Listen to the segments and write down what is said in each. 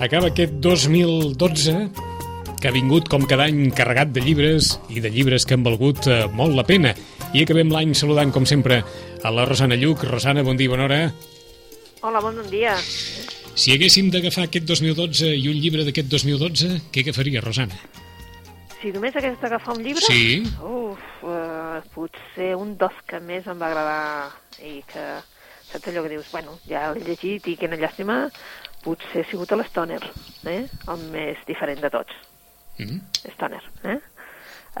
Acaba aquest 2012 que ha vingut com cada any carregat de llibres i de llibres que han valgut eh, molt la pena. I acabem l'any saludant, com sempre, a la Rosana Lluc. Rosana, bon dia, bona hora. Hola, bon dia. Si haguéssim d'agafar aquest 2012 i un llibre d'aquest 2012, què agafaria, Rosana? Si només hagués d'agafar un llibre? Sí. Uf, uh, potser un dels que més em va agradar i que saps allò que dius, bueno, ja l'he llegit i quina llàstima, potser ha sigut l'Stoner, eh? el més diferent de tots. Mm -hmm. Stoner, eh?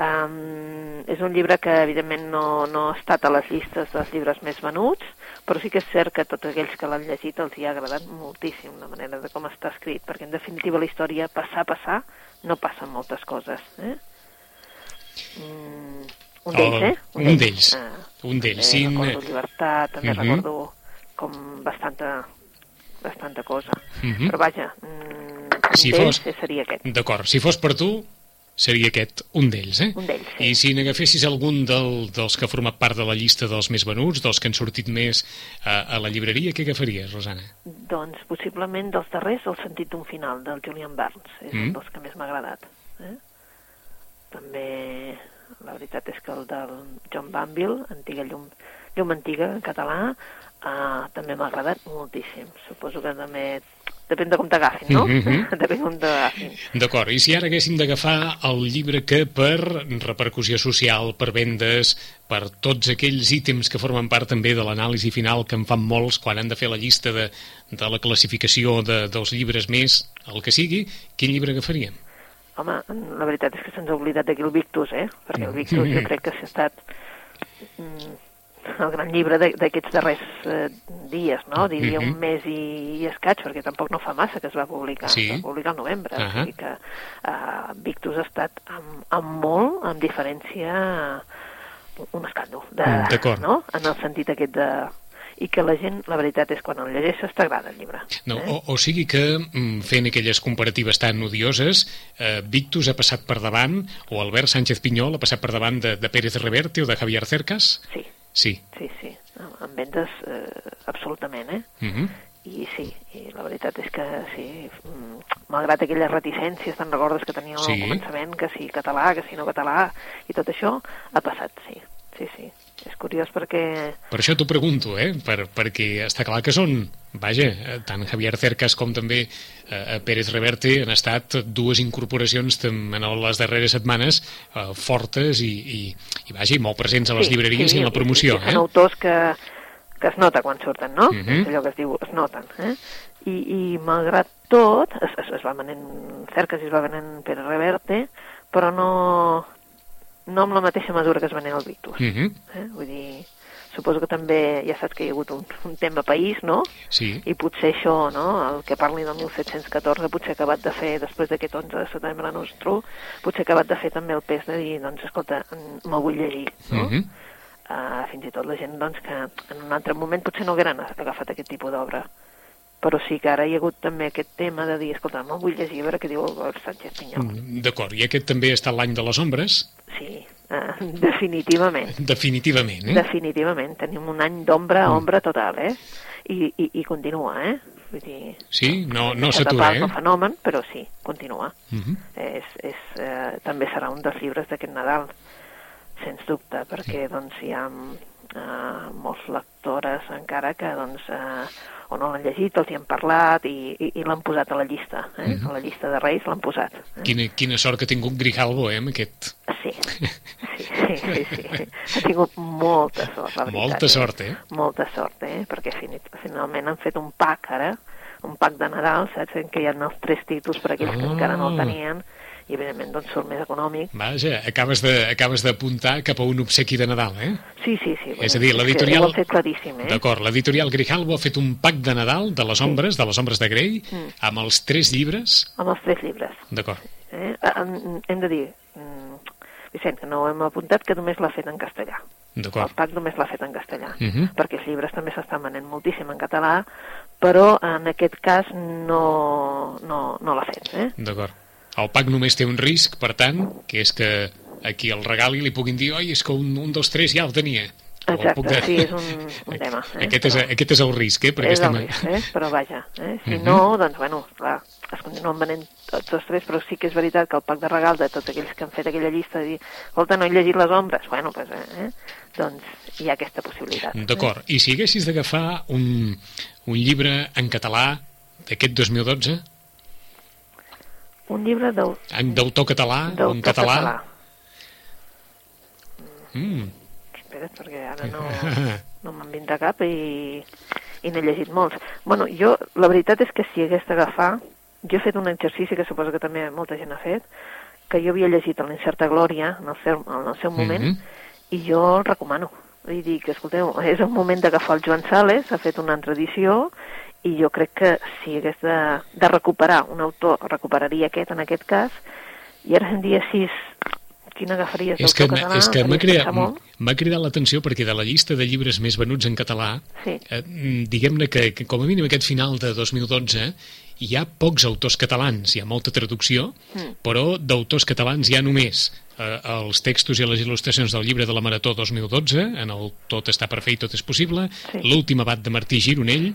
Um, és un llibre que evidentment no, no ha estat a les llistes dels llibres més venuts, però sí que és cert que tots aquells que l'han llegit els hi ha agradat moltíssim la manera de com està escrit, perquè en definitiva la història, passar passar, no passen moltes coses. Eh? Mm, un d'ells, eh? Un d'ells. Uh, un d'ells. Sí, recordo Llibertat, també uh -huh. recordo com bastanta bastanta cosa. Uh Mhm. -huh. Però vaja, mm, Si fos- seria aquest. D'acord, si fos per tu, seria aquest un d'ells, eh? Un d'ells, sí. I si n'agafessis algun del, dels que ha format part de la llista dels més venuts, dels que han sortit més a, a la llibreria, què agafaries, Rosana? Doncs possiblement dels darrers El sentit d'un final, del Julian Barnes. És Mm. un dels que més m'ha agradat. Eh? També, la veritat és que el del John Banville, Antiga Llum, Llum Antiga, en català, uh, també m'ha agradat moltíssim. Suposo que també... Depèn de com t'agafin, no? Mhm. Depèn de com t'agafin. D'acord, i si ara haguéssim d'agafar el llibre que per repercussió social, per vendes, per tots aquells ítems que formen part també de l'anàlisi final que en fan molts quan han de fer la llista de, de la classificació de, dels llibres més, el que sigui, quin llibre agafaríem? Home, la veritat és que se'ns ha oblidat d'aquí el Victus, eh? Perquè el Victus jo crec que s'ha estat mm, el gran llibre d'aquests darrers eh, dies, no? Diria Mhm. un mes i, i escaig, perquè tampoc no fa massa que es va publicar. Sí. Es va publicar al novembre. Uh. -huh. O sigui que uh, Victus ha estat amb, amb molt, amb diferència, un escàndol. De, Mm, d'acord. No? En el sentit aquest de i que la gent, la veritat és quan el llegeixes t'agrada el llibre. No, eh? o, o sigui que, mm, fent aquelles comparatives tan odioses, eh, Victus ha passat per davant, o Albert Sánchez Pinyol ha passat per davant de, de Pérez Reverte o de Javier Cercas? Sí, Sí. sí, sí. En vendes, eh, absolutament, eh? Uh -huh. I sí, i la veritat és que sí, mm, malgrat aquelles reticències, te'n recordes que teníem Sí. al començament, que si català, que si no català, i tot això, ha passat, sí, sí, sí. És curiós perquè... Per això t'ho pregunto, eh? Per, perquè està clar que són, vaja, eh, tant Javier Cercas com també eh, Pérez Reverte han estat dues incorporacions en les darreres setmanes eh, fortes i, i, i, vaja, i molt presents a les sí, llibreries sí, i en la promoció, sí, eh? Són autors que, que es nota quan surten, no? Mhm. És allò que es diu, es noten, eh? I, i malgrat tot, es, es, es va venent Cercas i es va venent Pere Reverte, però no, no amb la mateixa mesura que es venent el Victus. Uh -huh. Eh? Vull dir, suposo que també, ja saps que hi ha hagut un, un tema país, no? Sí. I potser això, no?, el que parli del 1714, potser acabat de fer, després d'aquest 11 de setembre nostre, potser acabat de fer també el pes de dir, doncs, escolta, me'l vull llegir, no? Uh -huh. uh, fins i tot la gent doncs, que en un altre moment potser no hagueren agafat aquest tipus d'obra. Però sí que ara hi ha hagut també aquest tema de dir, escolta, me'l vull llegir, a veure què diu el, Sánchez Pinyol. Mm, D'acord, i aquest també està l'any de les ombres? Sí, uh, definitivament. Definitivament, eh? Definitivament, tenim un any d'ombra, ombra total, eh? I, i, i continua, eh? Vull dir, Sí, no, no s'atura, eh? el fenomen, però sí, continua. Uh -huh. És, és, eh, també serà un dels llibres d'aquest Nadal, sens dubte, perquè doncs, hi ha eh, molts lectores encara que doncs, eh, o no l'han llegit, els hi han parlat i, i, i l'han posat a la llista. Eh? Mhm. A la llista de Reis l'han posat. Eh? Quina, quina sort que ha tingut Grijalbo, eh, amb aquest... Sí, sí, sí, sí, sí. Ha tingut molta sort, la veritat. Molta eh? sort, eh? Molta sort, eh? Perquè fin finalment han fet un pack ara, un pack de Nadal, saps? En què hi ha els tres títols per aquells que Ah. encara no el tenien, i evidentment doncs surt més econòmic. Vaja, acabes de- acabes d'apuntar cap a un obsequi de Nadal, eh? Sí, sí, sí. És a dir, l'editorial- Ho fet claríssim, eh? D'acord, l'editorial Grijalbo ha fet un pack de Nadal de les ombres, de les ombres de Grey, amb els tres llibres. Amb els tres llibres. D'acord. Eh? Ah, Hem hem de dir, mm, Vicent, que no ho hem apuntat, que només l'ha fet en castellà. El D'acord. PAC només l'ha fet en castellà, Mhm. perquè els llibres també s'estan venent moltíssim en català, però en aquest cas no, no, no l'ha fet. Eh? D'acord. El pack només té un risc, per tant, que és que aquí el regali li puguin dir oi, és que un, un dels tres ja el tenia. El Exacte, de- sí, és un, un tema. Eh? Aquest, és, Però- aquest és el risc, eh? Perquè és el estem... risc, eh? però vaja, eh? si Mhm. no, doncs bueno, clar, es continuen venent tots els tres, però sí que és veritat que el pack de regal de tots aquells que han fet aquella llista de dir, escolta, no he llegit les ombres, bueno, pues, eh? eh? doncs hi ha aquesta possibilitat. eh? D'acord. I si haguessis d'agafar un, un llibre en català d'aquest 2012, Un llibre d'autor català, d'autor en català... català. Mm. Espera't, perquè ara no, no me'n vindrà cap i, i n'he llegit molts. Bueno, jo, la veritat és que si hagués d'agafar, jo he fet un exercici que suposo que també molta gent ha fet, que jo havia llegit l'Incerta Glòria en el seu, en el seu moment, Mhm. i jo el recomano. Vull dir que, escolteu, és el moment d'agafar el Joan Sales, ha fet una altra edició, i jo crec que si hagués de, de recuperar un autor, recuperaria aquest en aquest cas, i ara en dia sis, quin agafaries És que, català? és que m'ha cridat, molt? m'ha cridat l'atenció perquè de la llista de llibres més venuts en català, Sí. eh, mm, diguem-ne que, que com a mínim aquest final de 2012 hi ha pocs autors catalans, hi ha molta traducció, Mm. però d'autors catalans hi ha només eh, els textos i les il·lustracions del llibre de la Marató 2012, en el Tot està per fer i tot és possible, Sí. l'últim abat de Martí Gironell,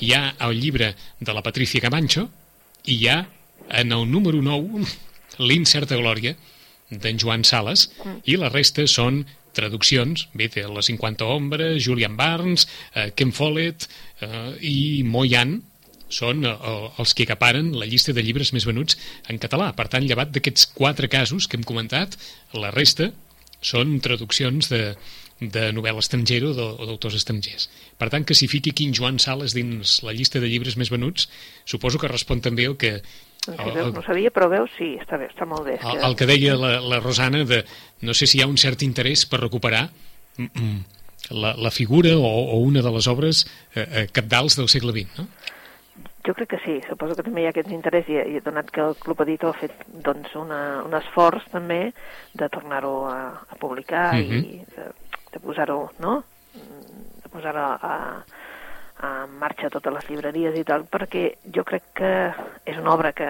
hi ha el llibre de la Patricia Camacho, i hi ha en el número 9 l'Incerta Glòria d'en Joan Sales i la resta són traduccions, bé, té les 50 ombres, Julian Barnes, eh, Ken Follett eh, i Moyan, són eh, els que acaparen la llista de llibres més venuts en català. Per tant, llevat d'aquests quatre casos que hem comentat, la resta són traduccions de, de novel·la estrangera o d'autors estrangers. Per tant, que s'hi fiqui aquí en Joan Sales dins la llista de llibres més venuts, suposo que respon també al que, No, el, el, no sabia, però veus, sí, està bé, està molt bé. el, el que deia la, la Rosana de no sé si hi ha un cert interès per recuperar mm, mm, la, la figura o, o una de les obres eh, eh, capdals del segle XX, no? Jo crec que sí, suposo que també hi ha aquest interès i, i donat que el Club Editor ha fet doncs, una, un esforç també de tornar-ho a, a publicar i Mhm. de, de posar-ho, no? De posar-ho a, a en marxa a totes les llibreries i tal, perquè jo crec que és una obra que,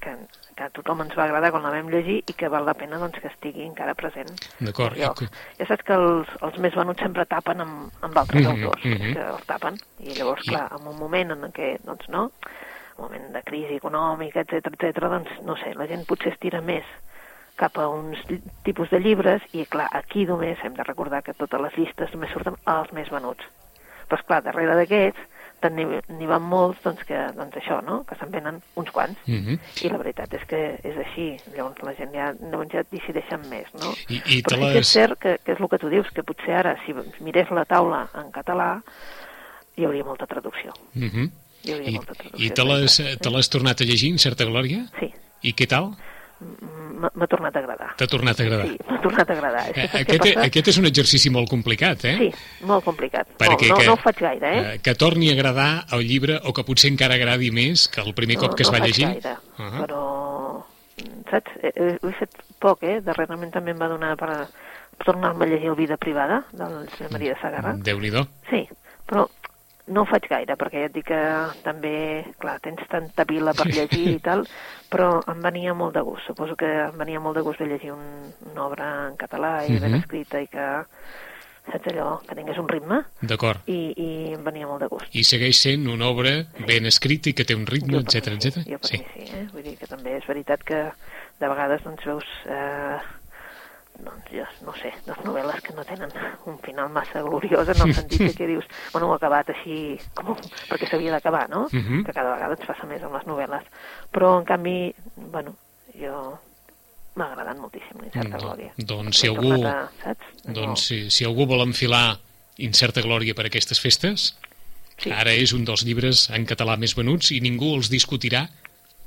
que, que a tothom ens va agradar quan la vam llegir i que val la pena doncs, que estigui encara present D'acord. que- Ja saps que els, els més venuts sempre tapen amb, amb altres Mhm, autors, mhm. que els tapen, i llavors, clar, en un moment en què, doncs no, un moment de crisi econòmica, etc etc, doncs, no sé, la gent potser es tira més cap a uns tipus de llibres i, clar, aquí només hem de recordar que totes les llistes només surten els més venuts. Però, esclar, darrere d'aquests n'hi van molts, doncs, que, doncs això, no?, que se'n venen uns quants. Mhm. I la veritat és que és així. Llavors la gent ja, llavors ja decideixen més, no? I, i Però sí que és cert que, que és el que tu dius, que potser ara, si mirés la taula en català, hi hauria molta traducció. Mhm. Hi hauria I, molta traducció. i te l'has l'has tornat a llegir, en certa glòria? Sí, I què tal? M- m'ha tornat a agradar. T'ha tornat a agradar? Sí, m'ha tornat a agradar. Eh, què Aquest, passa? aquest és un exercici molt complicat, eh? Sí, molt complicat. Perquè no, no, que- no ho faig gaire, eh? Eh, que torni a agradar el llibre o que potser encara agradi més que el primer no, cop que es no va faig llegir. Gaire, Ah. Però, saps, Eh, eh, ho he fet poc, eh? Darrerament també em va donar per, tornar-me a llegir el Vida Privada, del Josep Maria de Sagarra. Déu-n'hi-do. Sí, però no ho faig gaire, perquè ja et dic que també, clar, tens tanta pila per llegir i tal, però em venia molt de gust. Suposo que em venia molt de gust de llegir un, una obra en català i ben Mhm. escrita i que, saps allò, que tingués un ritme D'acord. i, i em venia molt de gust. I segueix sent una obra ben escrita i que té un ritme, etc etc. Sí, jo per Sí. mi sí, eh? Vull dir que també és veritat que de vegades doncs veus eh, doncs jo no sé, les novel·les que no tenen un final massa gloriós en el sentit que dius, bueno, ho ha acabat així com, perquè s'havia d'acabar, no? Mhm. Que cada vegada ens passa més amb les novel·les. Però, en canvi, bueno, jo m'ha agradat moltíssim l'Incerta Do- Glòria. doncs si algú- A, saps? Doncs si, si algú vol enfilar Incerta Glòria per aquestes festes, sí. ara és un dels llibres en català més venuts i ningú els discutirà.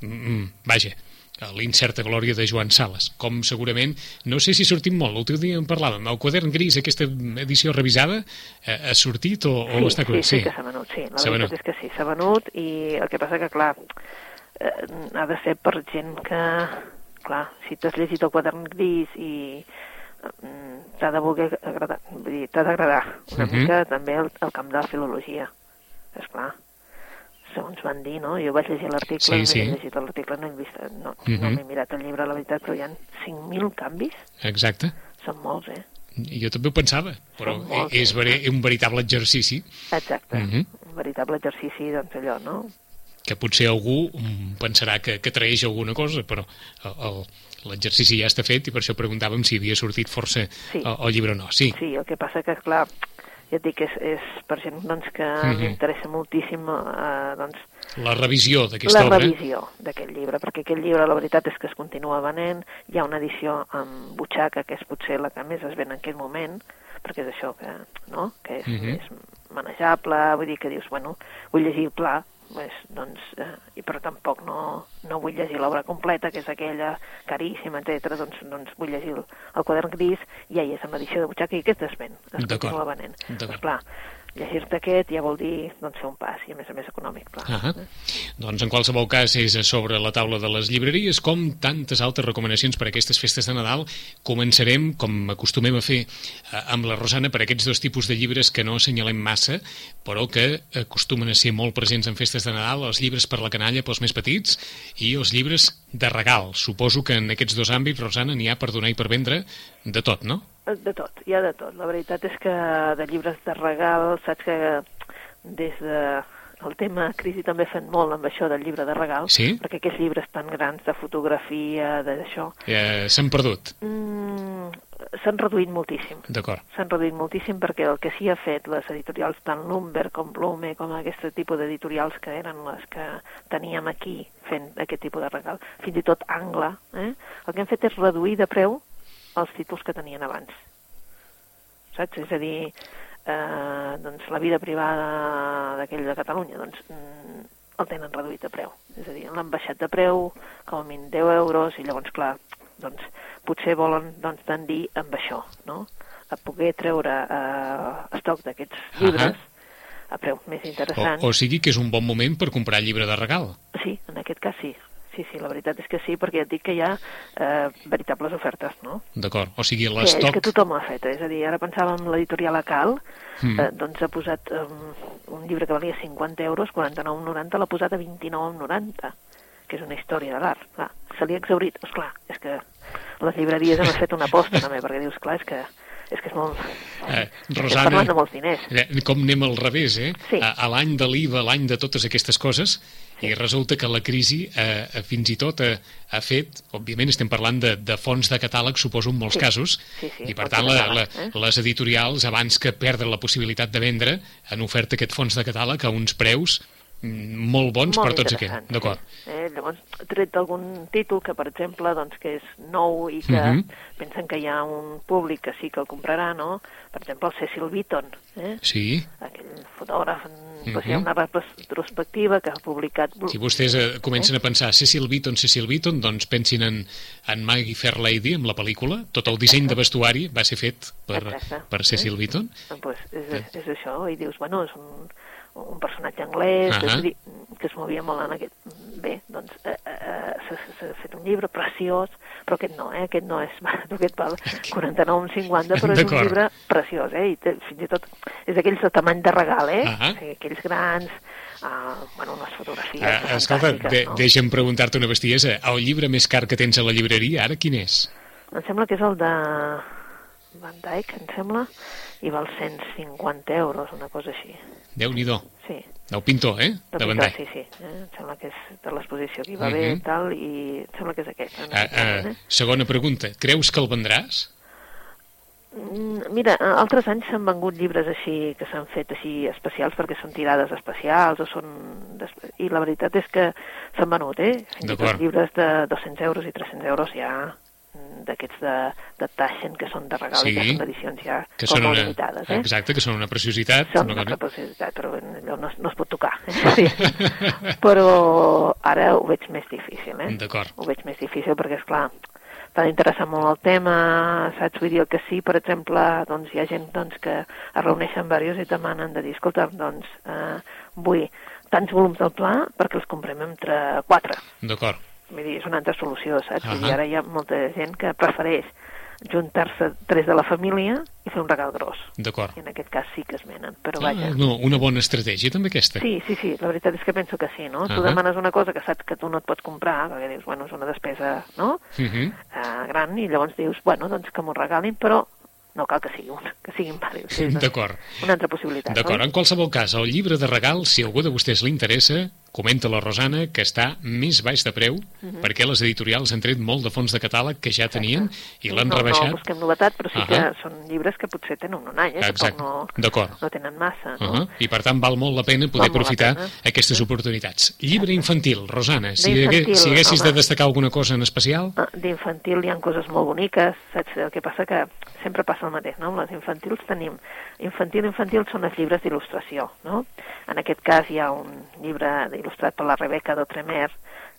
Mm, mm, vaja, l'incerta glòria de Joan Sales, com segurament, no sé si ha sortit molt, l'últim dia en parlàvem, el quadern gris, aquesta edició revisada, eh, ha sortit o, o sí, està... Sí, sí, sí, que s'ha venut, sí, la veritat és que sí, s'ha venut i el que passa que, clar, eh, ha de ser per gent que, clar, si t'has llegit el quadern gris i mm, t'ha de voler agradar, vull dir, t'ha d'agradar una uh mhm. -huh. mica també el, el camp de la filologia, és clar segons van dir, no? Jo vaig llegir l'article, sí, no sí. he llegit l'article, no he vist, no, uh -huh. no mhm. m'he mirat el llibre, la veritat, però hi ha 5.000 canvis. Exacte. Són molts, eh? Jo també ho pensava, però molts, és eh? un veritable exercici. Exacte, uh mhm. -huh. un veritable exercici, doncs allò, no? Que potser algú pensarà que, que traeix alguna cosa, però l'exercici ja està fet i per això preguntàvem si havia sortit força sí. el, el llibre o no. Sí. sí, el que passa que, clar, ja et dic, és, és per gent doncs, que mm -hmm. m'interessa moltíssim eh, doncs, la revisió d'aquesta obra. La revisió d'aquest llibre, perquè aquest llibre la veritat és que es continua venent, hi ha una edició amb butxaca, que és potser la que més es ven en aquest moment, perquè és això que, no? que és, mm -hmm. és manejable, vull dir que dius, bueno, vull llegir pla, pues, doncs, eh, i però tampoc no, no vull llegir l'obra completa, que és aquella caríssima, etc. Doncs, doncs vull llegir el, el quadern gris i ja hi és amb edició de butxaca i aquest es ven, es continua venent. Doncs clar, llegir-te aquest ja vol dir doncs, fer un pas, i a més a més econòmic, clar. Uh -huh. Doncs en qualsevol cas és sobre la taula de les llibreries, com tantes altres recomanacions per a aquestes festes de Nadal, començarem, com acostumem a fer eh, amb la Rosana, per aquests dos tipus de llibres que no assenyalem massa, però que acostumen a ser molt presents en festes de Nadal, els llibres per la canalla pels més petits i els llibres de regal. Suposo que en aquests dos àmbits, Rosana, n'hi ha per donar i per vendre de tot, no? De tot, hi ha de tot. La veritat és que de llibres de regal, saps que des de el tema crisi també fent molt amb això del llibre de regal, sí? perquè aquests llibres tan grans de fotografia, d'això... Eh, S'han perdut? Mm, S'han reduït moltíssim. D'acord. S'han reduït moltíssim perquè el que sí ha fet les editorials, tant Lumber com Blume, com aquest tipus d'editorials que eren les que teníem aquí fent aquest tipus de regal, fins i tot Angla, eh? el que han fet és reduir de preu els títols que tenien abans. Saps? És a dir, eh, doncs la vida privada d'aquell de Catalunya, doncs mm, el tenen reduït de preu. És a dir, l'han baixat de preu, com a mínim 10 euros, i llavors, clar, doncs potser volen doncs, tendir amb això, no? A poder treure eh, estoc d'aquests llibres uh -huh. a preu més interessant. O, o sigui que és un bon moment per comprar llibre de regal. Sí, en aquest cas sí sí, sí, la veritat és que sí, perquè et dic que hi ha eh, veritables ofertes, no? D'acord, o sigui, l'estoc... Sí, és que tothom ho ha fet, eh? és a dir, ara pensàvem l'editorial Acal, mm. eh, doncs ha posat eh, un llibre que valia 50 euros, 49,90, l'ha posat a 29,90, que és una història de l'art, clar, se li ha exaurit, esclar, és que les llibreries han fet una aposta també, perquè dius, clar, és que és que és molt... Eh, Rosana, parlant de molts diners. Eh, com anem al revés, eh? Sí. A, a l'any de l'IVA, l'any de totes aquestes coses, i resulta que la crisi eh, eh, fins i tot eh, ha fet, òbviament estem parlant de, de fons de catàleg, suposo en molts sí. casos, sí, sí, i per tant la, la, eh? les editorials, abans que perdre la possibilitat de vendre, han ofert aquest fons de catàleg a uns preus molt bons molt per tots aquests. D'acord. Sí. Eh, llavors, tret d'algun títol que, per exemple, doncs, que és nou i que uh mhm. -huh. pensen que hi ha un públic que sí que el comprarà, no? Per exemple, el Cecil Beaton, eh? Sí. Aquell fotògraf doncs hi ha una retrospectiva que ha publicat... Si vostès eh, comencen eh? a pensar Cecil Beaton, Cecil Beaton, doncs pensin en, en Maggie Fairlady, amb la pel·lícula. Tot el disseny de vestuari va ser fet per, Exacte. per Cecil eh? Beaton. Doncs pues és, eh? és això, i dius, bueno, és un, un personatge anglès, uh -huh. dir, que es movia molt en aquest... Bé, doncs eh, eh, s'ha fet un llibre preciós, però aquest no, eh? aquest no és, aquest val 49,50, però és un llibre preciós, eh? I té, fins i tot és d'aquells de tamany de regal, eh? Uh -huh. o sigui, aquells grans, uh, bueno, unes fotografies uh, Escolta, de, no? deixa'm preguntar-te una bestiesa, el llibre més car que tens a la llibreria, ara quin és? Em sembla que és el de Van Dyck, em sembla, i val 150 euros, una cosa així. Déu-n'hi-do. Sí. Del pintor, eh? Del de pintor, sí, sí. Eh? Em sembla que és de l'exposició que hi va haver uh -huh. i tal, i em sembla que és aquest. Uh, uh, eh? Segona pregunta, creus que el vendràs? Mm, mira, altres anys s'han vengut llibres així, que s'han fet així especials perquè són tirades especials o són... I la veritat és que s'han venut, eh? Fins i tot llibres de 200 euros i 300 euros ja d'aquests de, de Taschen, que són de regal Sí, i que són edicions ja que són molt una, limitades. Eh? exacte, que són una preciositat. Són no una cal- capacitat, però allò no, no es pot tocar. Eh? Sí. però ara ho veig més difícil, eh? D'acord. Ho veig més difícil perquè, és clar, t'ha d'interessar molt el tema, saps? Vull dir el que sí, per exemple, doncs hi ha gent doncs, que es reuneixen diversos i demanen de dir, escolta, doncs, eh, vull tants volums del pla perquè els comprem entre quatre. D'acord. Vull dir, és una altra solució, saps? Vull dir, Ahà. ara hi ha molta gent que prefereix juntar-se tres de la família i fer un regal gros. D'acord. En aquest cas sí que es venen, però Ah, vaja. no, una bona estratègia també aquesta. Sí, sí, sí, la veritat és que penso que sí, no? Tu Ahà. demanes una cosa que saps que tu no et pots comprar, perquè dius, bueno, és una despesa, no?, Uh -huh. uh, gran, i llavors dius, bueno, doncs que m'ho regalin, però no cal que sigui un, que siguin diversos. Sí, D'acord. Una altra possibilitat, D'acord, oi? en qualsevol cas, el llibre de regal, si a algú de vostès li interessa, comenta la Rosana que està més baix de preu, Mhm. perquè les editorials han tret molt de fons de catàleg que ja tenien i l'han no, rebaixat. No busquem novetat, però sí Ahà. que són llibres que potser tenen un any, eh? Exacte, no, no tenen massa, Uh no? -huh. I per tant val molt la pena poder Val aprofitar pena. aquestes oportunitats. Llibre infantil, Rosana, si, D'infantil, hagué, si haguessis de home. destacar alguna cosa en especial... Ah, D'infantil hi ha coses molt boniques, saps? El que passa que sempre passa el mateix, no? Amb les infantils tenim... Infantil, infantil són els llibres d'il·lustració, no? En aquest cas hi ha un llibre il·lustrat per la Rebeca d'Otremer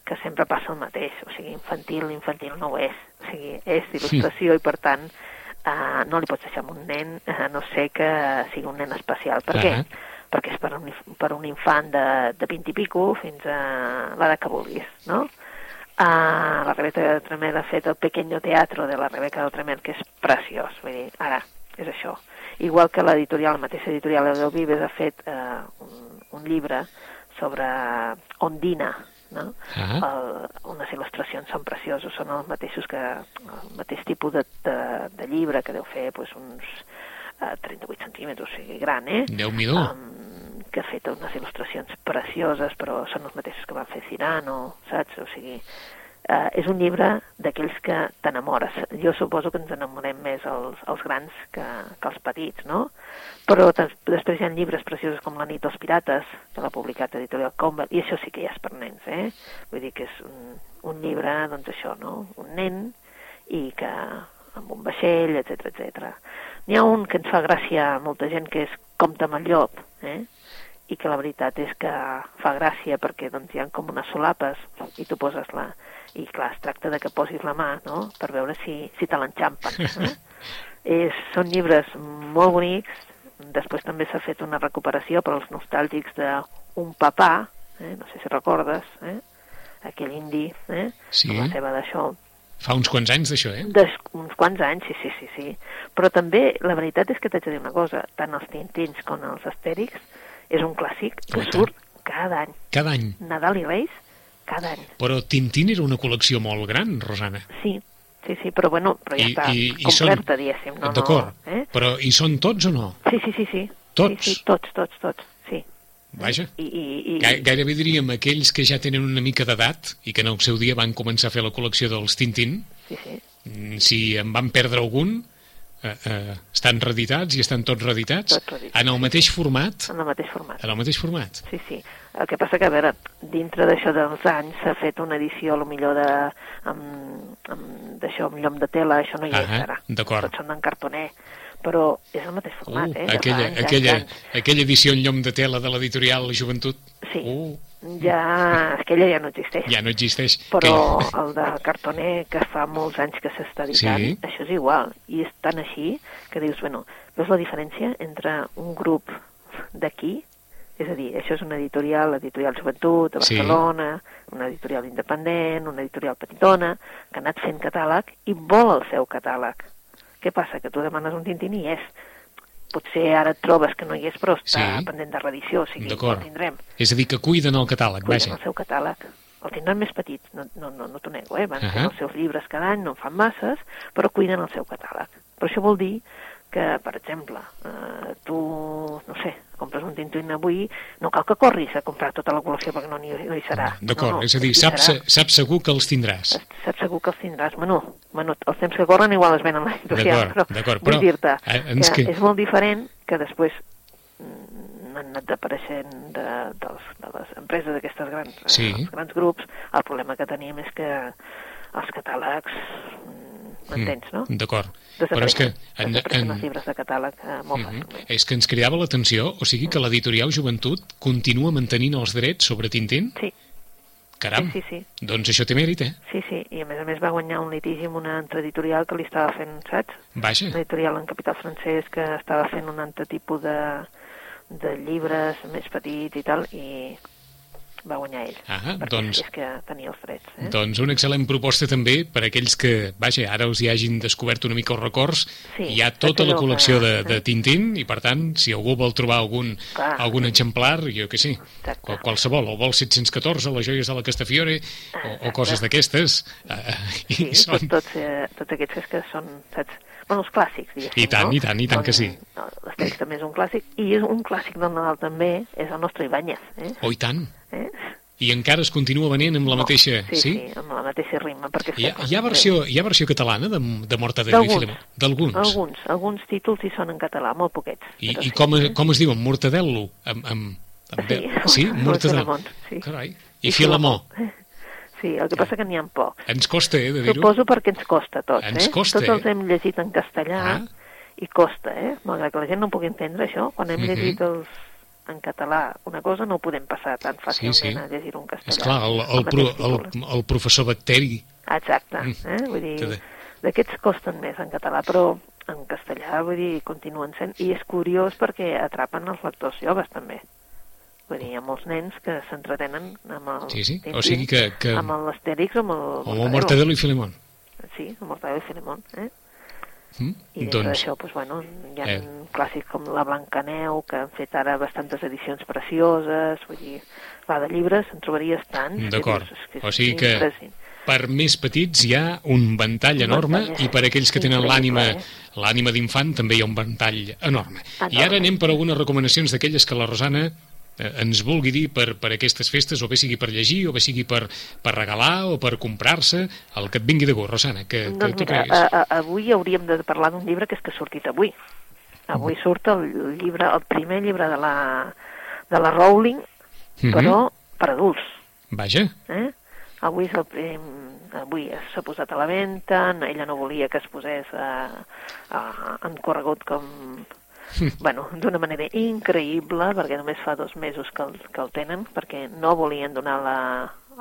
que sempre passa el mateix, o sigui, infantil, infantil no ho és, o sigui, és d'il·lustració i per tant eh, no li pots deixar un nen, eh, a no sé que sigui un nen especial. Per què? Ahà. Perquè és per un, per un infant de, de 20 i pico fins a l'edat que vulguis, no? Uh, la Rebeca del Tremer ha fet el Pequeño Teatro de la Rebeca del Tremer, que és preciós, vull dir, ara, és això. Igual que l'editorial, la mateixa editorial Eudel Vives ha fet uh, un, un llibre sobre Ondina, no? Ah. El, unes il·lustracions són preciosos, són els mateixos que el mateix tipus de, de, de llibre que deu fer pues, uns uh, 38 centímetres, o sigui, gran, eh? Déu-n'hi-do. um, que ha fet unes il·lustracions precioses, però són els mateixos que van fer Cirano, saps? O sigui, uh, és un llibre d'aquells que t'enamores. Jo suposo que ens enamorem més els, els grans que, que els petits, no? Però des- després hi ha llibres preciosos com La nit dels pirates, que l'ha publicat Editorial Convent, i això sí que ja és per nens, eh? Vull dir que és un, un llibre, doncs això, no? Un nen i que amb un vaixell, etc etc. N'hi ha un que ens fa gràcia a molta gent que és Compte amb el llop, eh? I que la veritat és que fa gràcia perquè doncs, hi ha com unes solapes i tu poses la... i clar, es tracta de que posis la mà no? per veure si, si te l'enxampen eh? és, són llibres molt bonics després també s'ha fet una recuperació per als nostàlgics d'un papà eh? no sé si recordes eh? aquell indi eh? Sí. amb la seva d'això Fa uns quants anys d'això, eh? Des, uns quants anys, sí, sí, sí, sí. Però també, la veritat és que t'haig de dir una cosa, tant els Tintins com els Astèrix és un clàssic que tant. surt cada any. Cada any. Nadal i Reis, cada any. Però Tintín era una col·lecció molt gran, Rosana. Sí, sí, sí, però bueno, però ja I- està i- i són- completa, diguéssim. No, D'acord. No, eh? Però hi són tots o no? Sí, sí, sí, sí. Tots? Sí, sí, tots, tots, tots, sí. Vaja. I, i, i, Gai- Gairebé diríem aquells que ja tenen una mica d'edat i que en el seu dia van començar a fer la col·lecció dels Tintín, sí, sí. mm, si en van perdre algun, eh, eh, estan reeditats i estan tots reeditats Tots reeditats, en el mateix format. En el mateix format. En el mateix format. Sí, sí. El que passa que, a veure, dintre d'això dels anys s'ha fet una edició, a lo millor, de, amb, amb, d'això, amb llom de tela, això no hi és Ahà, ara. d'acord. Tots són en cartoner, però és el mateix format, Uh, eh? aquella, anys, aquella, anys, anys. aquella edició en llom de tela de l'editorial Joventut Sí. uh, Ja, aquella ja no existeix. ja no existeix. Però Que- el de cartoner, que fa molts anys que s'està editant, Sí. això és igual. I és tan així que dius, bueno, veus la diferència entre un grup d'aquí, és a dir, això és una editorial, l'editorial Joventut, Sí. Barcelona, una editorial independent, una editorial petitona, que ha anat fent catàleg i vol el seu catàleg. Què passa? Que tu demanes un Tintín i és. Potser ara et trobes que no hi és, però està Sí. pendent de reedició, o sigui, el tindrem És a dir, que cuiden el catàleg, cuiden vaja. el seu catàleg. El tindran més petit, no, no, no, no t'ho nego, eh? van Ahà. fent els seus llibres cada any, no en fan masses, però cuiden el seu catàleg. Però això vol dir que, per exemple, eh, tu, no sé, compres un Tintín avui, no cal que corris a comprar tota la col·lecció perquè no, hi, no hi serà. D'acord, no, no, és a dir, saps, saps segur que els tindràs. Saps segur que els tindràs. Bueno, bueno, els temps que corren igual es venen a D'acord, però d'acord, vull però, dir-te eh, que, és molt diferent que després han anat desapareixent de, dels, de les empreses d'aquestes grans, eh, Sí. els grans grups. El problema que tenim és que els catàlegs m'entens, no? Mm, D'acord. Però és que... En, en... els llibres de catàleg eh, molt mm -hmm. És que ens cridava l'atenció, o sigui que l'editorial Joventut continua mantenint els drets sobre Tintín? Sí. Caram, sí, sí, sí. doncs això té mèrit, eh? Sí, sí, i a més a més va guanyar un litigi amb una altra editorial que li estava fent, saps? Vaja. Una editorial en capital francès que estava fent un altre tipus de, de llibres més petits i tal, i va guanyar ell. Ah, doncs, és que tenia els drets. Eh? doncs una excel·lent proposta també per a aquells que, vaja, ara els hi hagin descobert una mica els records. Sí, Hi ha tota la col·lecció que- de, de Tintín i, per tant, si algú vol trobar algun, Clar. algun exemplar, jo que sí, Exacte. qual, qualsevol, o vol 714, les joies de la Castafiore, o, o coses d'aquestes, eh, Sí, i són... tots, tots, eh, tots aquests que, són, saps? Bueno, els clàssics, diguéssim, I tant, no? i tant, i tant que sí. L'Astèrix també és un clàssic, i és un clàssic del Nadal també, és el nostre Ibáñez, eh? Oh, i tant. Eh? I encara es continua venent amb la mateixa... Sí, sí, amb la mateixa rima, perquè... Hi ha, hi, ha versió, hi ha versió catalana de, de Mortadelo i. Filemó? D'alguns. Alguns, alguns títols hi són en català, molt poquets. I, i sí. com, com es diuen? Mortadello? Amb, amb, amb, Sí, sí. Filemón, sí. Carai. I Filemó. Sí, el que passa que n'hi ha pocs. Ens costa, eh, de dir-ho. Suposo perquè ens costa tots, Ens eh? costa, Tots els eh? hem llegit en castellà Ah. i costa, eh? Malgrat que la gent no pugui entendre això, quan hem Mhm. llegit els en català una cosa no podem passar tan fàcilment sí. a llegir un castellà. És clar, el, el, el pro, el, el professor Bacteri. Exacte, Mm. eh? Vull dir, d'aquests costen més en català, però en castellà, vull dir, continuen sent... I és curiós perquè atrapen els lectors joves, també. Vull dir, hi ha molts nens que s'entretenen amb el... Sí, sí. O sigui que- que- Amb l'Astèrix o amb el... O amb Mortadelo i Filemón. Sí, amb Mortadelo i Filemón, eh? Mm? I dins Doncs, d'això, doncs, bueno, hi ha Eh. clàssics com La Blancaneu, que han fet ara bastantes edicions precioses, vull dir, va, de llibres en trobaries tants. D'acord. O sigui que per més petits hi ha un ventall Un enorme ventall i per aquells que tenen l'ànima eh? l'ànima d'infant també hi ha un ventall enorme. I Enorme. ara anem per algunes recomanacions d'aquelles que la Rosana eh, ens vulgui dir per, per aquestes festes, o bé sigui per llegir, o bé sigui per, per regalar, o per comprar-se, el que et vingui de gust, Rosana, que, que Doncs tu mira, creguis. a, a, avui hauríem de parlar d'un llibre que és que ha sortit avui. Avui surt el llibre, el primer llibre de la, de la Rowling, Mhm. però per adults. Vaja, Eh? Avui és el prim... avui s'ha posat a la venda, ella no volia que es posés a, a, en corregut com bueno, d'una manera increïble, perquè només fa dos mesos que el, que el tenen, perquè no volien donar la,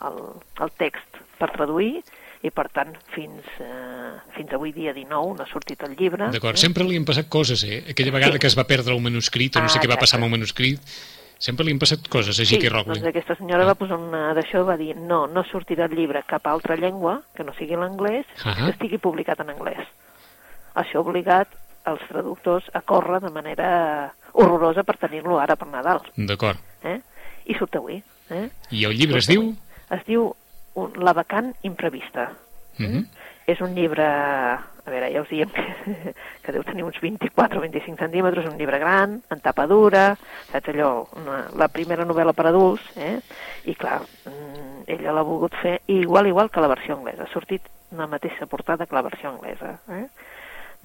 el, el text per traduir, i per tant fins, eh, fins avui dia 19 no ha sortit el llibre. d'acord. eh? Sempre li han passat coses, eh? Aquella vegada Sí. que es va perdre el manuscrit, o no sé Ah, què va passar amb el manuscrit, sempre li han passat coses a Sí, J.K. Rowling. doncs aquesta senyora va posar una d'això, va dir no, no sortirà el llibre cap altra llengua que no sigui l'anglès, Ahà. que estigui publicat en anglès. Això ha obligat els traductors a córrer de manera horrorosa per tenir-lo ara per Nadal. D'acord. Eh? I surt avui. Eh? I el llibre es diu... Es diu un, La vacant imprevista. Mhm. És un llibre, a veure, ja us diem que, que deu tenir uns 24 o 25 centímetres, un llibre gran, en tapa dura, saps allò, una, la primera novel·la per adults, eh? I clar, mm, ella l'ha volgut fer igual, igual que la versió anglesa. Ha sortit la mateixa portada que la versió anglesa, eh?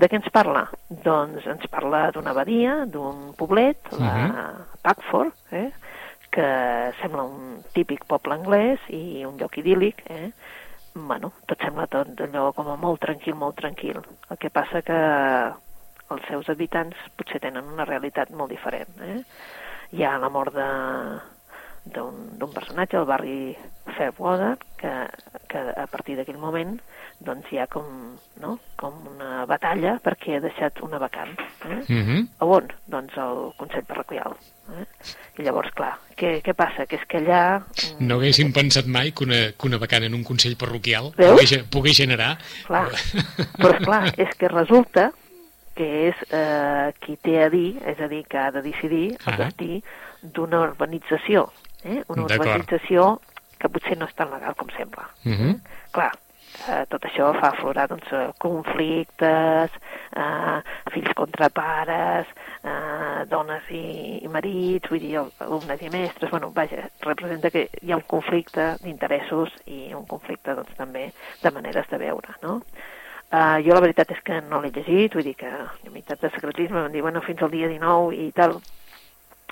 De què ens parla? Doncs ens parla d'una abadia, d'un poblet, la Packford, eh? que sembla un típic poble anglès i un lloc idíl·lic, eh? bueno, tot sembla tot allò com a molt tranquil, molt tranquil. El que passa que els seus habitants potser tenen una realitat molt diferent. Eh? Hi ha la mort de d'un personatge al barri Fairwater que, que a partir d'aquell moment doncs hi ha com, no? com una batalla perquè ha deixat una vacant. Eh? Mhm. A on? Doncs al Consell Parroquial. Eh? I llavors, clar, què, què passa? Que és que allà... mm, No haguéssim pensat mai que una, que una vacant en un consell parroquial pogués, pogués generar... Clar, però esclar, és que resulta que és eh, qui té a dir, és a dir, que ha de decidir el Ah. destí d'una urbanització. Eh? Una urbanització que potser no és tan legal com sembla. Mhm. Clar, eh, tot això fa aflorar doncs, eh, conflictes, eh, fills contra pares, eh, dones i, i marits, vull dir, alumnes i mestres, bueno, vaja, representa que hi ha un conflicte d'interessos i un conflicte doncs, també de maneres de veure, no? Uh, jo la veritat és que no l'he llegit, vull dir que a meitat de secretisme van dir, bueno, fins al dia 19 i tal,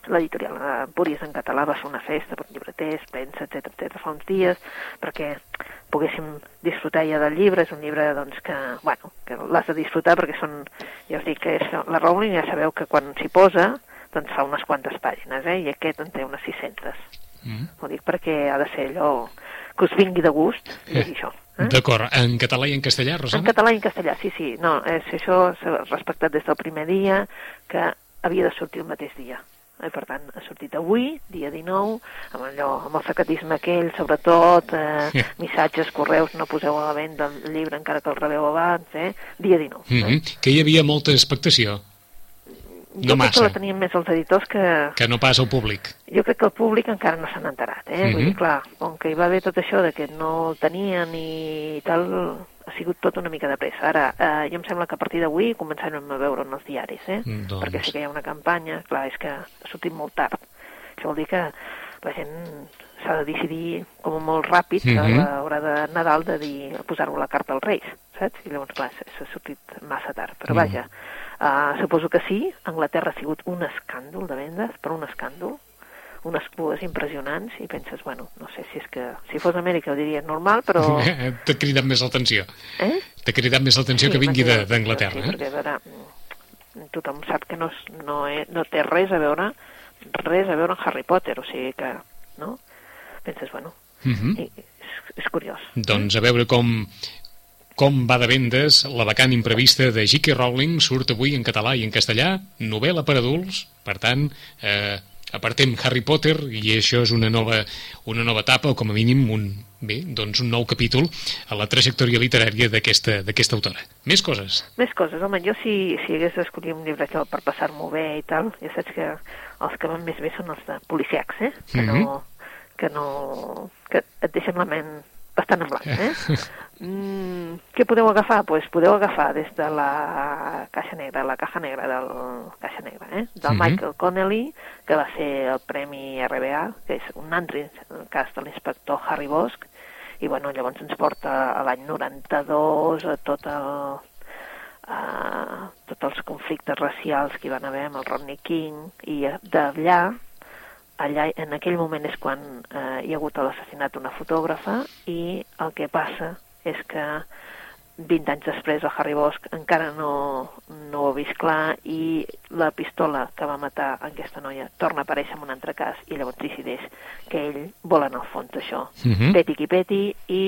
l'editorial Empúries en català va fer una festa per llibreters, premsa, etc etc fa uns dies, perquè poguéssim disfrutar ja del llibre. És un llibre doncs, que, bueno, que l'has de disfrutar perquè són, ja us dic que és, la Rowling ja sabeu que quan s'hi posa doncs fa unes quantes pàgines, eh? i aquest en té unes 600. Mm. Ho dic perquè ha de ser allò que us vingui de gust llegir això. Eh? D'acord. En català i en castellà, Rosana? En català i en castellà, sí, sí. No, és, això s'ha respectat des del primer dia, que havia de sortir el mateix dia. I per tant, ha sortit avui, dia 19, amb allò, amb el secretisme aquell, sobretot, eh, sí. missatges, correus, no poseu a la venda el llibre encara que el rebeu abans, eh? dia 19. Mm -hmm. eh? Que hi havia molta expectació. Jo no crec massa. que la tenien més els editors que... Que no pas el públic. Jo crec que el públic encara no s'han enterat, eh? Mm -hmm. Vull dir, clar, com que hi va haver tot això de que no el tenien i tal, sigut tot una mica de pressa. Ara, eh, jo em sembla que a partir d'avui començarem a veure en els diaris, eh? Mm, doncs... Perquè sí que hi ha una campanya, clar, és que ha sortit molt tard. Això vol dir que la gent s'ha de decidir com molt ràpid mm -hmm. a l'hora de Nadal de dir posar-ho a la carta als Reis, saps? I llavors, clar, s'ha sortit massa tard. Però mm. vaja, Uh, suposo que sí, Anglaterra ha sigut un escàndol de vendes, però un escàndol, unes cues impressionants i penses, bueno, no sé si és que si fos Amèrica ho diria normal, però... T'ha cridat més l'atenció. Eh? T'ha cridat més l'atenció sí, que vingui d'Anglaterra. Sí, eh? perquè, a veure, mm, tothom sap que no, no, és, no té res a veure res a veure amb Harry Potter, o sigui que, no? Penses, bueno, uh mhm. -huh. i, és, és curiós. Doncs a veure com com va de vendes la vacant imprevista de J.K. Rowling surt avui en català i en castellà, novel·la per adults, per tant, eh, apartem Harry Potter i això és una nova, una nova etapa o com a mínim un, bé, doncs un nou capítol a la trajectòria literària d'aquesta autora. Més coses? Més coses, home, jo si, si hagués d'escollir un llibre per passar-m'ho bé i tal, ja saps que els que van més bé són els de policiacs, eh? Que, mm -hmm. no, que no... que et deixen la ment bastant en blanc, eh? Mm, què podeu agafar? Pues podeu agafar des de la caixa negra, la caja negra del caixa negra, eh? del mm -hmm. Michael Connelly, que va ser el Premi RBA, que és un altre cas de l'inspector Harry Bosch, i bueno, llavors ens porta a l'any 92 a tot el, a tots els conflictes racials que hi van haver amb el Rodney King, i d'allà allà en aquell moment és quan eh, hi ha hagut l'assassinat d'una fotògrafa i el que passa és que 20 anys després el Harry Bosch encara no, no ho ha vist clar i la pistola que va matar aquesta noia torna a aparèixer en un altre cas i llavors decideix que ell vol en el fons això. Uh mhm. -huh. Peti qui peti i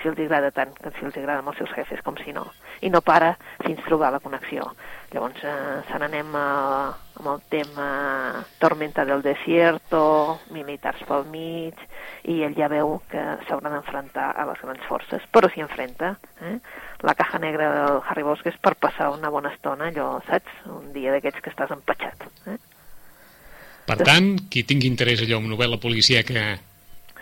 si els agrada tant, que si els agrada els seus jefes com si no. I no para fins trobar la connexió. Llavors eh, se n'anem amb el tema Tormenta del Desierto, militars pel mig, i ell ja veu que s'haurà d'enfrontar a les grans forces, però s'hi enfrenta. Eh? La caja negra del Harry Bosch és per passar una bona estona, allò, saps? Un dia d'aquests que estàs empatxat. Eh? Per tant, qui tingui interès allò en novel·la policíaca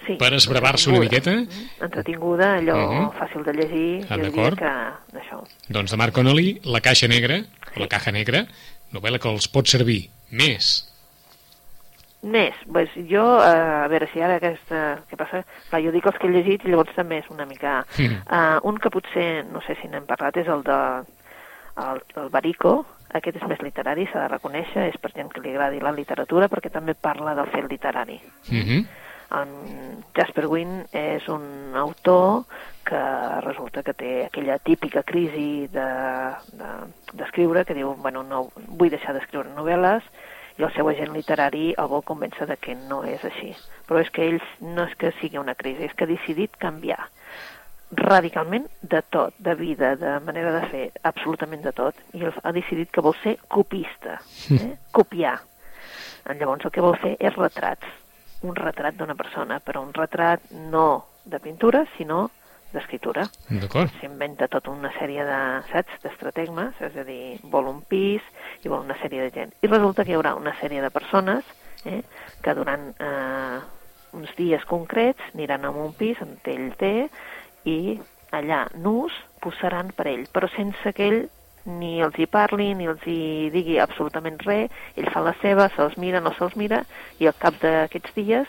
sí, per esbravar-se una miqueta. Mm-hmm. Entretinguda, allò uh -huh. fàcil de llegir, ah, jo diria que això. Doncs de Marc Connolly, La caixa negra, o La caja negra, novel·la que els pot servir. Més. Més, pues jo, uh, a veure si ara aquesta... Què passa? Clar, jo dic els que he llegit i llavors també és una mica... Mm. Uh, un que potser, no sé si n'hem parlat, és el de el, el Barico, aquest és més literari, s'ha de reconèixer, és per gent que li agradi la literatura, perquè també parla del fet literari. Mm -hmm. En Jasper Wynne és un autor que resulta que té aquella típica crisi d'escriure, de, de, que diu, bueno, no vull deixar d'escriure novel·les, i el seu agent literari el vol convèncer de que no és així. Però és que ell no és que sigui una crisi, és que ha decidit canviar radicalment de tot, de vida, de manera de fer, absolutament de tot, i ha decidit que vol ser copista, eh? copiar. Llavors el que vol fer és retrats, un retrat d'una persona, però un retrat no de pintura, sinó d'escriptura. D'acord. S'inventa tota una sèrie de, saps, d'estrategmes, és a dir, vol un pis i vol una sèrie de gent. I resulta que hi haurà una sèrie de persones eh, que durant eh, uns dies concrets aniran a un pis on ell té i allà nus posaran per ell, però sense que ell ni els hi parli, ni els hi digui absolutament res, ell fa la seva, se'ls mira, no se'ls mira, i al cap d'aquests dies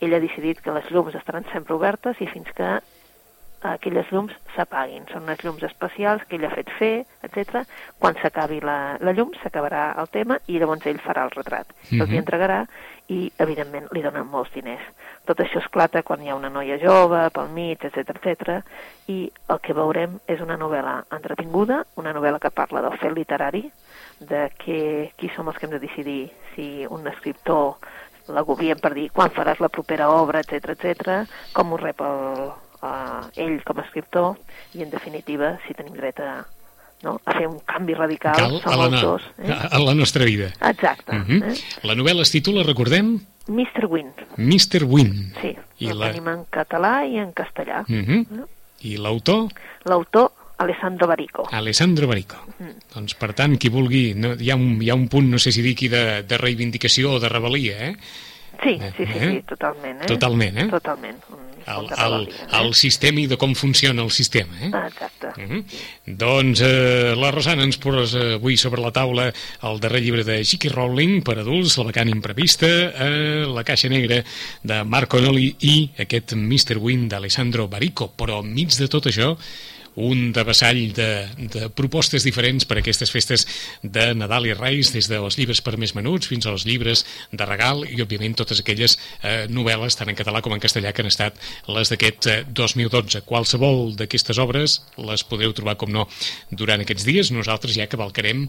ell ha decidit que les llums estaran sempre obertes i fins que aquelles llums s'apaguin. Són unes llums especials que ell ha fet fer, etc. Quan s'acabi la, la llum, s'acabarà el tema i llavors ell farà el retrat. Mm -hmm. Els hi entregarà i, evidentment, li donen molts diners. Tot això esclata quan hi ha una noia jove, pel mig, etc etc. i el que veurem és una novel·la entretinguda, una novel·la que parla del fet literari, de que, qui som els que hem de decidir si un escriptor l'agobien per dir quan faràs la propera obra, etc etc. com ho rep el, uh, ell com a escriptor i, en definitiva, si tenim dret a, no? a fer un canvi radical Cal som a la, autors. Eh? a la nostra vida. Exacte. Uh -huh. eh? La novel·la es titula, recordem, Mr. Win, Mr. Win. sí. I la- tenim en català i en castellà. Uh -huh. I l'autor, L'autor, Alessandro Barico. Alessandro Barico. Mm. Doncs, per tant, qui vulgui... No, hi, ha un, hi ha un punt, no sé si dir-hi, de, de reivindicació o de rebel·lia, eh? Sí, sí, sí, Eh? sí, totalment. Eh? Totalment, eh? Totalment. Un El, el, eh? el sistema i de com funciona el sistema, eh? Ah, Exacte. Uh -huh. Doncs eh, la Rosana ens posa avui sobre la taula el darrer llibre de J.K. Rowling per adults, La vacant imprevista, eh, La caixa negra de Mark Connolly i aquest Mr. Win d'Alessandro Barico. Però enmig de tot això un devessall de, de propostes diferents per a aquestes festes de Nadal i Reis, des dels llibres per més menuts fins als llibres de regal i, òbviament, totes aquelles eh, novel·les, tant en català com en castellà, que han estat les d'aquest eh, 2012. Qualsevol d'aquestes obres les podreu trobar, com no, durant aquests dies. Nosaltres ja cavalcarem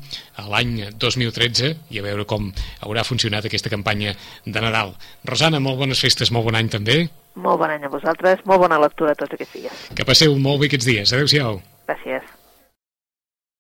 l'any 2013 i a veure com haurà funcionat aquesta campanya de Nadal. Rosana, molt bones festes, molt bon any també. Molt bon any a vosaltres, molt bona lectura tots aquests dies. Que passeu molt bé aquests dies. Adéu-siau. Gràcies.